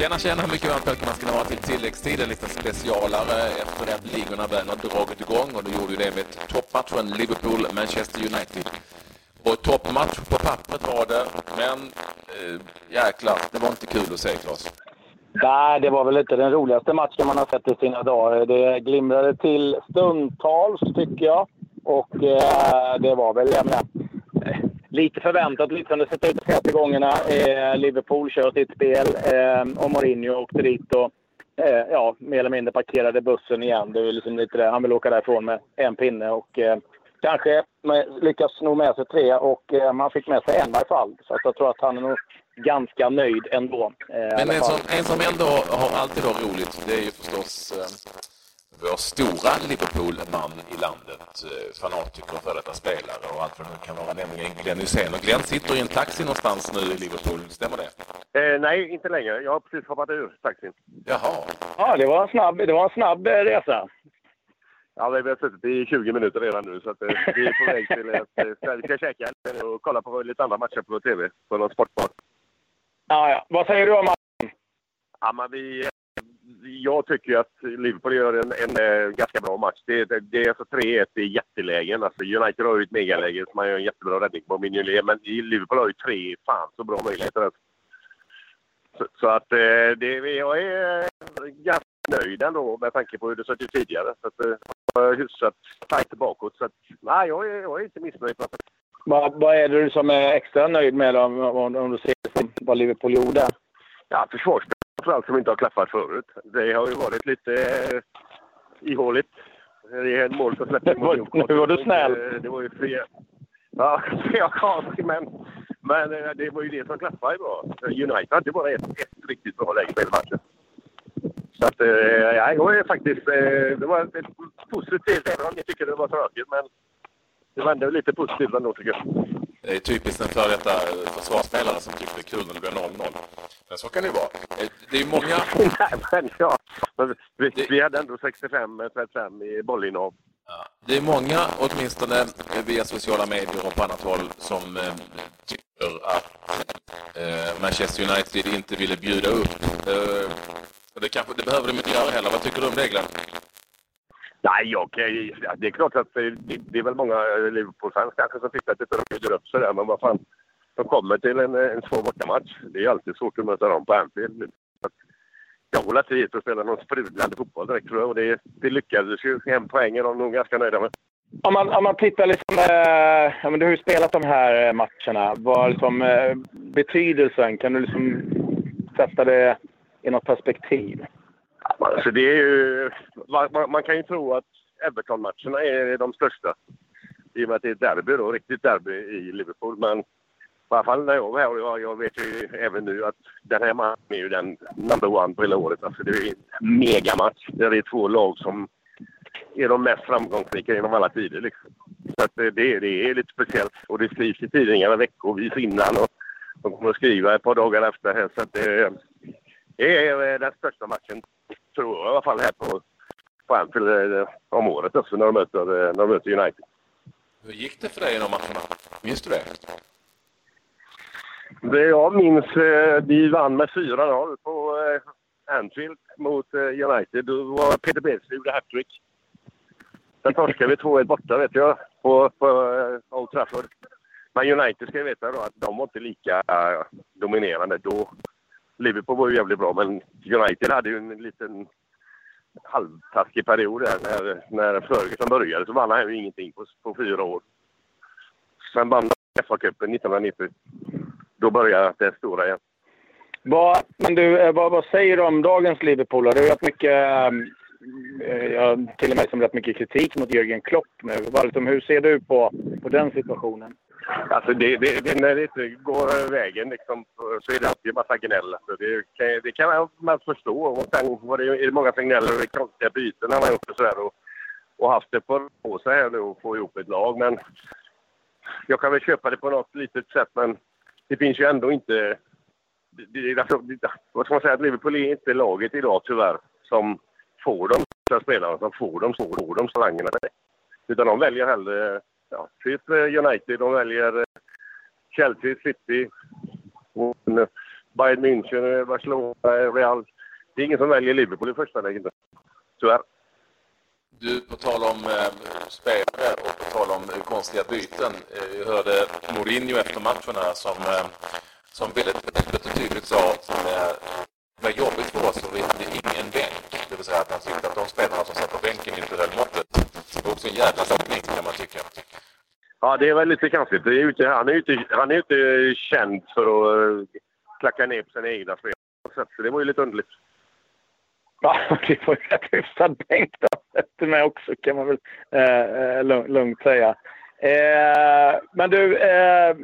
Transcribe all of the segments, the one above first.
Tjena, tjena! Mycket varmt välkomna ska ni vara till tilläggstid, en liten specialare efter det att ligorna väl har dragit igång och då gjorde ju det med toppmatchen Liverpool-Manchester United. Och toppmatch på pappret var det, men eh, jäklar, det var inte kul att se Claes. Nej, det var väl inte den roligaste matchen man har sett i sina dagar. Det glimrade till stundtals, tycker jag. Och eh, det var väl, jag menar, lite förväntat, lite som det sett ut de senaste gångerna. Eh, Liverpool kör sitt spel eh, och Mourinho åkte dit och eh, ja, mer eller mindre parkerade bussen igen. Det är liksom lite det. Han vill åka därifrån med en pinne och eh, kanske lyckas sno med sig tre och eh, man fick med sig en i alla fall. Så jag tror att han är nog ganska nöjd ändå. Eh, Men en som, en som ändå har alltid har roligt, det är ju förstås vår stora Liverpool-man i landet, eh, fanatiker och före detta spelare och allt vad det nu kan vara, nämligen Glenn Hysén. Och Glenn sitter i en taxi någonstans nu i Liverpool, stämmer det? Eh, nej, inte längre. Jag har precis hoppat ur taxin. Jaha. Ja, det var en snabb, det var en snabb eh, resa. Ja, vi har suttit i 20 minuter redan nu så att, eh, vi är på väg till att vi ska käka och kolla på lite andra matcher på TV, på någon sportbar. Ja, ja. Vad säger du om matchen? Ja, men vi, jag tycker att Liverpool gör en, en, eh, ganska bra match. Det, det, det är alltså 3-1 i jättelägen. Alltså United har ju ett megaläge som man gör en jättebra räddning på Mignolet. Men i Liverpool har ju tre fan så bra möjligheter. Så, så att eh, det, jag är ganska nöjd ändå med tanke på hur det sett ut tidigare. Så att, eh, jag har hyfsat tajt bakåt. Så att, nej, jag är, jag är inte missnöjd. Vad, vad är det du som är extra nöjd med om, om, om du ser vad Liverpool gjorde? Ja, försvarsspelet framförallt som inte har klaffat förut. Det har ju varit lite eh, ihåligt. Det är ett mål som släpptes Nu var- nu var du snäll. Det, det var ju fel. Ja, jag kanske, men, men eh, det var ju det som klaffade bra. United hade bara ett, ett riktigt bra läge på hela matchen. Så att, eh, ja, jag är faktiskt... Eh, det var ett positivt, även om ni tycker det var tråkigt. Men det var ändå lite positivt ändå, tycker jag. Det är typiskt en före detta eh, försvarsspelare som tycker det är kul när det blir 0-0. Men så kan det ju vara. Eh, Det är många... Nej, men ja. Men vi, vi hade ändå 65-35 i bollinnehav. Det är många, åtminstone via sociala medier och på annat håll, som eh, tycker att eh, Manchester United inte ville bjuda upp. Eh, det, kanske, det behöver de inte göra heller. Vad tycker du om det, Glenn? Nej, okej. Ja, det är klart att det, det är väl många Liverpool-fans kanske som tycker att det de bjuder upp sig där, Men vad fan, de kommer till en, en svår bortamatch. Det är alltid svårt att möta dem på Anfield. Jag håller inte hit och spela någon sprudlande fotboll direkt tror jag. Och det, det lyckades ju. En poäng är de nog ganska nöjda med. Om man, om man tittar liksom... Eh, ja, men du har ju spelat de här eh, matcherna. Vad liksom, eh, betydelsen? Kan du liksom sätta det i något perspektiv? Alltså det är ju, man, man- kan ju tro att Everton-matcherna är de största. I och med att det är ett derby då, riktigt derby i Liverpool. Men i alla fall när jag var här och jag, jag vet ju även nu att den här matchen är ju den number one på hela året. Alltså det är en megamatch. Där det är två lag som är de mest framgångsrika genom alla tider. Liksom. Så att det, är- det är lite speciellt. Och det skrivs i tidningarna veckovis innan. Och de kommer att skriva ett par dagar efter. Här, så att det, det är eh, den största matchen, tror jag i alla fall, här på, på Anfield eh, om året också när de möter, eh, när de möter United. Hur gick det för dig i de matcherna? Minns du det? Det jag minns, eh, vi vann med 4-0 på Anfield mot United. Då var Peter Beardsley gjorde hattrick. Sen torskade vi 2-1 borta, vet jag, på, på Old Trafford. Men United ska jag veta då att de var inte lika dominerande då. Liverpool var ju jävligt bra, men United hade ju en liten halvtaskig period där när, när Ferguson började. Så vann han ju ingenting på, på fyra år. Sen vann de FA-cupen 1990. Då började det stora igen. Vad, men du, eh, vad, vad säger du om dagens Liverpool? Det har ju rätt mycket, eh, eh, jag till och med som rätt mycket kritik mot Jürgen Klopp nu. Vad, hur ser du på, på den situationen? Alltså det, det, det, när det inte går vägen liksom, så är det alltid en massa gnäll. Alltså det, kan- det kan man förstå. Och sen var det ju är det många som gnäller och konstiga byten han har gjort och sådär. Och, och haft det på, på sig här nu och få ihop ett lag. Men jag kan väl köpa det på något litet sätt. Men det finns ju ändå inte... Det, det, alltså, det, vad ska man säga? Att Liverpool är inte laget idag tyvärr som får de bästa spelarna, som får de, får, får de slangerna. Utan de väljer hellre ja, typ United, de väljer eh, Chelsea, City, eh, Bayern München, eh, Barcelona, Real. Det är ingen som väljer Liverpool i första läget. Tyvärr. Du, på tal om eh, spelare och på tal om eh, konstiga byten. Eh, jag hörde Mourinho efter matchen här som, eh, som väldigt väldigt och tydligt sa att eh, det var jobbigt för oss och vi hade ingen bänk. Det vill säga att han tyckte att de spelarna som satt på bänken inte höll måttet. Det var också en jävla sak kan man tycka. Ja, det är väl lite konstigt. Det är ute, han är ju inte, han är inte känd för att eh, klacka ner på sina egna spel. Så det var ju lite underligt. Ja, det var ju rätt hyfsad bänk efter mig också kan man väl eh, eh lugnt säga. Eh, men du, eh,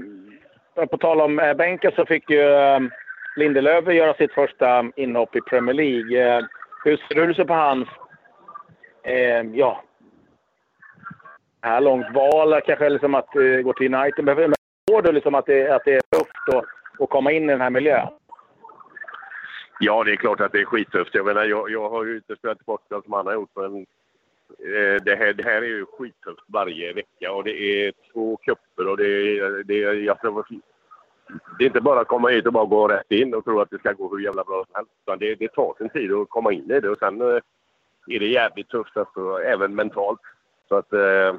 på tal om eh, bänken så fick ju eh, Lindelöf göra sitt första inhopp i Premier League. Eh, hur ser du på hans eh, ja, här långt val? Kanske liksom att uh, gå till United. Men förstår du liksom att det, att det är tufft att, att komma in i den här miljön? Ja, det är klart att det är skittufft. Jag, menar, jag, jag har ju inte spelat bort allt som han har gjort, men eh, det, här, det här är ju skittufft varje vecka och det är två kupper och det är, det är, jag tror, det är inte bara att komma hit och bara gå rätt in och tro att det ska gå hur jävla bra som helst. Det, det tar sin tid att komma in i det och sen eh, är det jävligt tufft, alltså, även mentalt. Så att eh,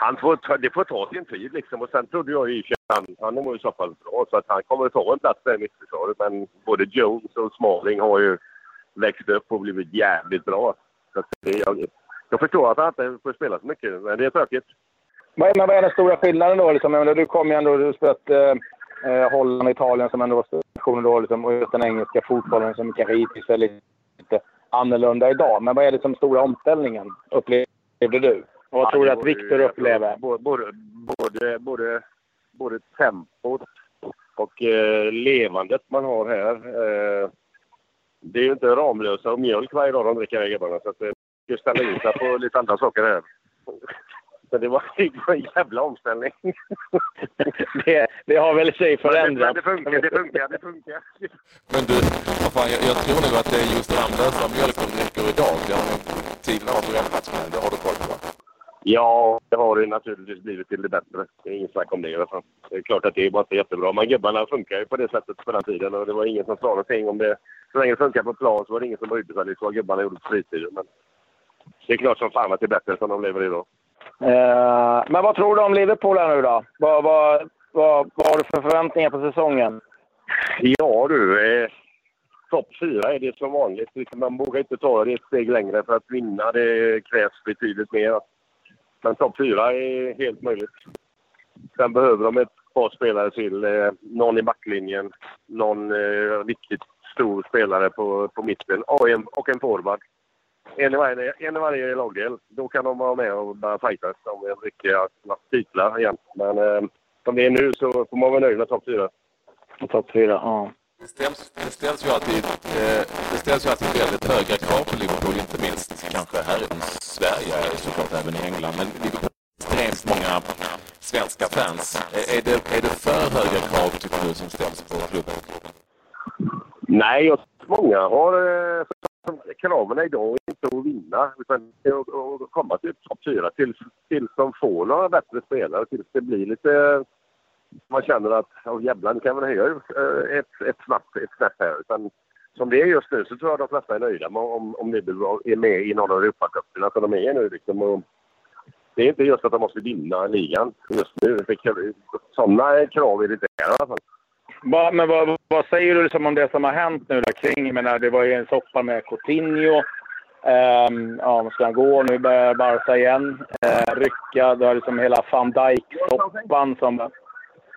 han får ta, det får ta sin tid liksom. Och sen trodde jag i och han, han var i så fall bra så att han kommer att ta en plats där i mittförsvaret. Men både Jones och Smalling har ju växt upp och blivit jävligt bra. Så det, jag, jag förstår att han inte får spela så mycket, men det är tråkigt. Men vad är den stora skillnaden då? Liksom, du kom ju ändå, du spelat eh, eh, Holland och Italien som ändå var nationer då, liksom, och just den engelska fotbollen som kanske hittills är lite annorlunda idag. Men vad är liksom stora omställningen, upplevde du? Och vad ja, tror du att Viktor upplever? Både, både, både, både tempot och eh, levandet man har här. Eh, det är ju inte Ramlösa och mjölk varje dag de dricker här grabbarna. Så att, eh, ska ställa in sig på lite andra saker här. Så det var, en jävla omställning. det, det har väl sig förändrat. Men det, funkar, det funkar, det funkar. Men du, fan, jag, jag tror nog att det är just Ramlösa mjölk de dricker idag. Det har tiden har förändrats, men det har du koll på? Ja, det har det naturligtvis blivit till det bättre. Det är inget snack om det i alla fall. Det är klart att det är bara inte jättebra. Men gubbarna funkar ju på det sättet på den tiden och det var ingen som sa någonting om det. Så länge det funkar på plan så var det ingen som brydde sig liksom vad gubbarna gjorde på fritiden. Men det är klart som fan att det är bättre som de lever idag. Uh, men vad tror du om Liverpool här nu då? Vad, vad, vad, vad har du för förväntningar på säsongen? Ja du, eh, topp fyra är det som vanligt. Man vågar inte ta det ett steg längre för att vinna. Det krävs betydligt mer. Men topp fyra är helt möjligt. Sen behöver de ett par spelare till. Eh, någon i backlinjen, någon eh, riktigt stor spelare på, på mitten och en, och en forward. En i, varje, en i varje lagdel. Då kan de vara med och börja fightas om riktiga titlar igen. Men eh, som det är nu så får man vara nöjd med topp fyra. Topp fyra, ja. Det ställs, det ställs ju alltid, eh, det ställs ju alltid väldigt höga krav på Liverpool, inte minst kanske här i Sverige, såklart även i England. Men Liverpool extremt många svenska fans. Är det, är det för höga krav, tycker du, som ställs på klubben? Nej, jag många har eh, kraven idag inte att vinna utan att komma till topp fyra tills, tills de får några bättre spelare, tills det blir lite man känner att oh, jävlar, nu kan man höja eh, ett, ett, snabbt, ett snäpp här. Utan, som det är just nu så tror jag de flesta är nöjda med om, om Liverpool är med i någon av Europacuperna som de är nu. Liksom. Och det är inte just att de måste vinna ligan just nu. Sådana krav är det inte här i alla fall. Va, men vad, vad, säger du liksom om det som har hänt nu där kring? Jag menar, det var ju en soppa med Coutinho. Um, ja, ska han gå? Nu börjar Barca igen uh, rycka. Du har liksom hela van Dijk-soppan som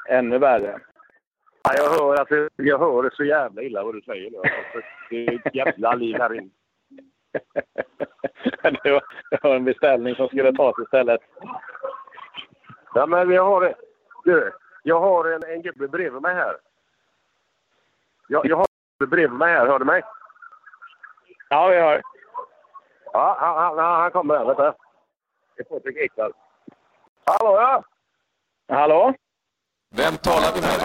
ännu värre. Ja, jag, hör, alltså, jag hör det så jävla illa vad du säger nu. Det är ett jävla liv här inne. det, var, det var en beställning som skulle tas istället. Ja, men jag har, du, jag har en, en gubbe bredvid mig här. Jag, jag har en gubbe bredvid mig här. Hör du mig? Ja, vi hör. Ja, han, han, han kommer här. Vänta. Det är Patrik Ekdahl. Hallå, ja! Hallå? Vem talar vi med?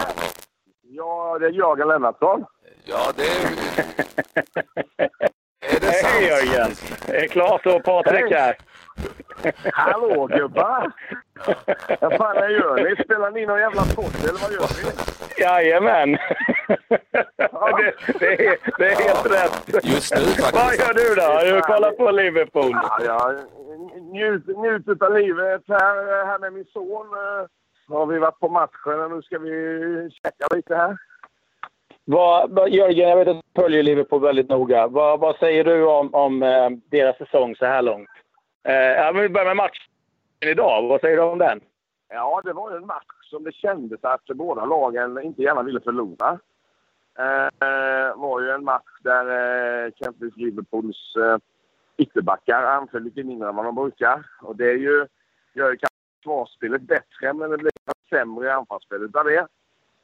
Ja, det är Jörgen Lennartsson. Ja, det är... är det sant? Hej Jörgen! Det är Claes och Patrik här. Hallå gubbar! Vad fan gör ni? Spelar ni någon jävla podd eller vad gör ni? Jajamän! det, det, är, det är helt rätt. Just nu faktiskt. Vad gör du då? Du kollar på Liverpool. Ja, jag njuter njut av livet här, här med min son. Så har vi varit på matchen och nu ska vi käka lite här. Vad, Jörgen, jag vet att du följer Liverpool väldigt noga. Vad, vad säger du om, om eh, deras säsong så här långt? Eh, ja, vi börjar med matchen idag. Vad säger du om den? Ja, det var ju en match som det kändes att båda lagen inte gärna ville förlora. Eh, var ju en match där eh, exempelvis Liverpools eh, ytterbackar anföll lite mindre än vad de brukar. Och det är ju, gör ju försvarsspelet bättre, men det blev sämre i anfallsspelet av det.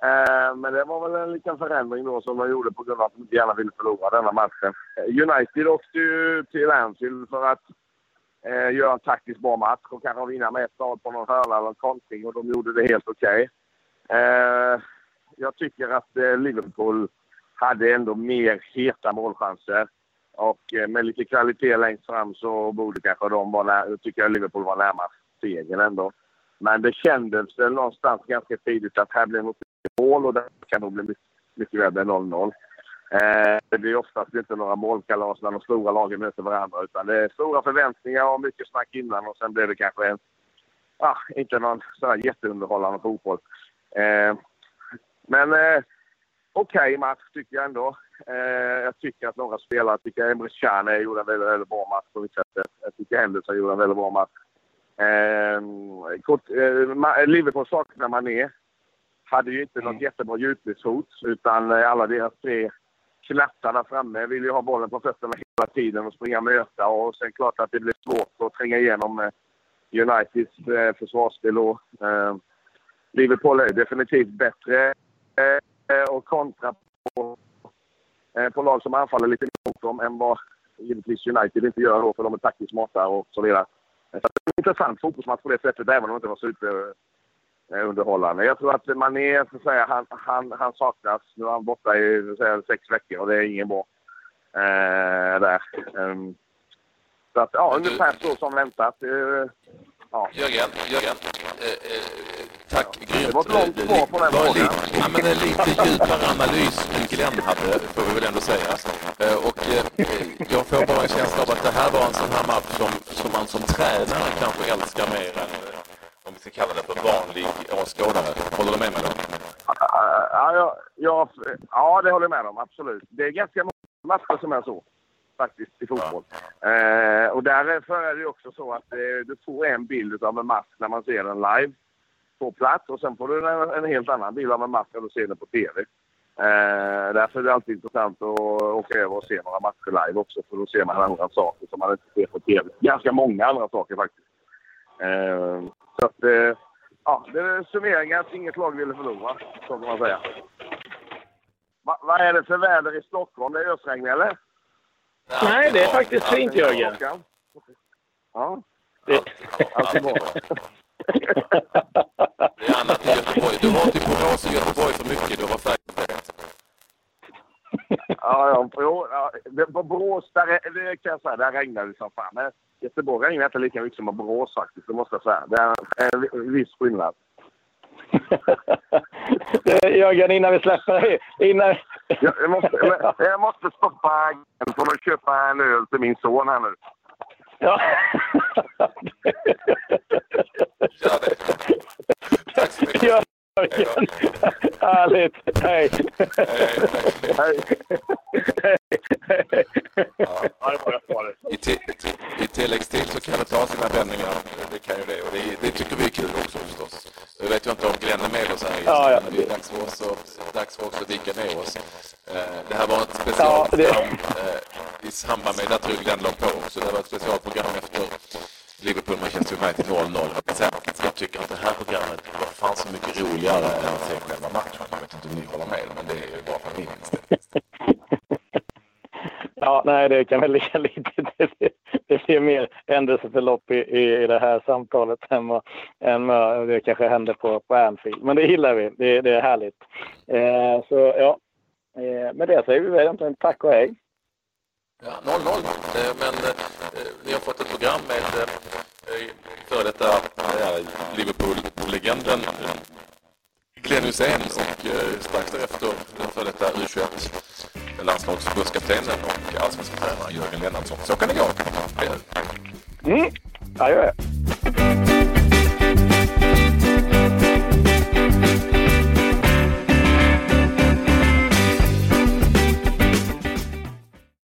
Eh, men det var väl en liten förändring då som de gjorde på grund av att de inte gärna ville förlora denna matchen. Eh, United åkte ju till Anfield för att eh, göra en taktiskt bra match och kanske vinna med 1-0 på någon hörna eller kontring och de gjorde det helt okej. Okay. Eh, jag tycker att eh, Liverpool hade ändå mer heta målchanser. Och eh, med lite kvalitet längst fram så borde kanske de vara tycker jag Liverpool var närmast segern ändå. Men det kändes väl någonstans ganska tidigt att här blir något mål och det kan nog bli mycket, mycket än 0-0. Eh, det blir oftast inte några målkalas när de stora lagen möter varandra utan det är stora förväntningar och mycket snack innan och sen blir det kanske en, ah, inte någon sån jätteunderhållande fotboll. Eh, men eh, okej okay match tycker jag ändå. Eh, jag tycker att några spelare, jag tycker Emre Can gjorde en väldigt, väldigt bra match på mitt sätt. Jag tycker Henderson gjorde en väldigt bra match. Eh, kort, eh, Liverpool saknar Mané. Hade ju inte mm. något jättebra djupledshot utan eh, alla deras tre knattar där framme vill ju ha bollen på fötterna hela tiden och springa och möta och sen klart att det blir svårt att tränga igenom eh, Uniteds eh, försvarsspel då. Eh, Liverpool är definitivt bättre eh, och kontra på, eh, på lag som anfaller lite mot dem än vad givetvis United inte gör då för de är taktiskt smarta och så vidare. Så det är en intressant fotbollsmatch på det sättet även om det inte var super eh. Jag tror att Mané, så att säga, han, han, han saknas. Nu är han borta i säga, sex veckor och det är ingen bra. Eh, där. Um, så att, ja, ungefär så som väntat. Uh, ja. Jörgen, Jörgen. Eh, eh, tack, ja. grymt. Det var ett långt svar på den frågan. Lite, ja, men lite djupare analys än Glenn hade, får vi väl ändå säga. Eh, och jag får bara en känsla av att det här var en sån här match som, som man som tränare kanske älskar mer än om vi ska kalla det för vanlig åskådare. Håller du med mig då? Ja, ja, ja, ja, det håller jag med om. Absolut. Det är ganska många matcher som är så faktiskt i fotboll. Ja. Eh, och därför är det också så att eh, du får en bild av en match när man ser den live på plats och sen får du en, en helt annan bild av en match när du ser den på TV. Eh, därför är det alltid intressant att åka över och se några matcher live också för då ser man andra saker som man inte ser på TV. Ganska många andra saker faktiskt. Eh, så att, eh, ja, det är summeringen att inget lag ville förlora, så kan man säga. Va, vad är det för väder i Stockholm? Det är ösregn eller? Nej, det är faktiskt fint Jörgen. Ja. Det... Bra. Det är annat i Göteborg. Du var inte på Göteborg för mycket. Du var. Ja, ja, på, Borås, där, det kan jag säga, där regnade det som fan. Men Göteborg regnar inte lika mycket som på Borås faktiskt, det måste jag säga. Det är en viss skillnad. Jörgen, innan vi släpper... Innan... Jag, jag, måste, jag måste stoppa för att köpa en öl till min son här nu. Ja. Gör det. Tack så mycket. Ja. Jörgen. Härligt. Hej. Hej. Ja. I, te, I tilläggstid så kan det ta sina vändningar. Det kan ju det. Och det, det tycker vi är kul också förstås. Jag vet ju inte om Glenn är med oss här ja, ja. men det är dags för oss, och, dags för oss att dyka ner oss. Det här var ett specialprogram ja, i samband med, jag Glenn låg på också, det var ett specialprogram efter Liverpool-Manchester United 0-0. Jag tycker att det här programmet var fan så mycket roligare än att se själva matchen. Jag vet inte om ni håller med, men det är ju bara för min Ja, nej, det kan väl ligga lite... Det, är mer händelseförlopp i, i, i det här samtalet än vad, än vad det kanske hände på, på Anfield. Men det gillar vi. Det, det är härligt. Eh, så ja, eh, med det säger vi väl egentligen tack och hej. Ja, 0-0. Eh, men eh, ni har fått ett program med eh, före detta eh, Liverpool-legenden eh, Glenn Hussein och eh, strax därefter den före detta U21 landslagsförbundskaptenen och allsvenska tränaren Jörgen Lennartsson. Så kan det gå. Mm, adjö.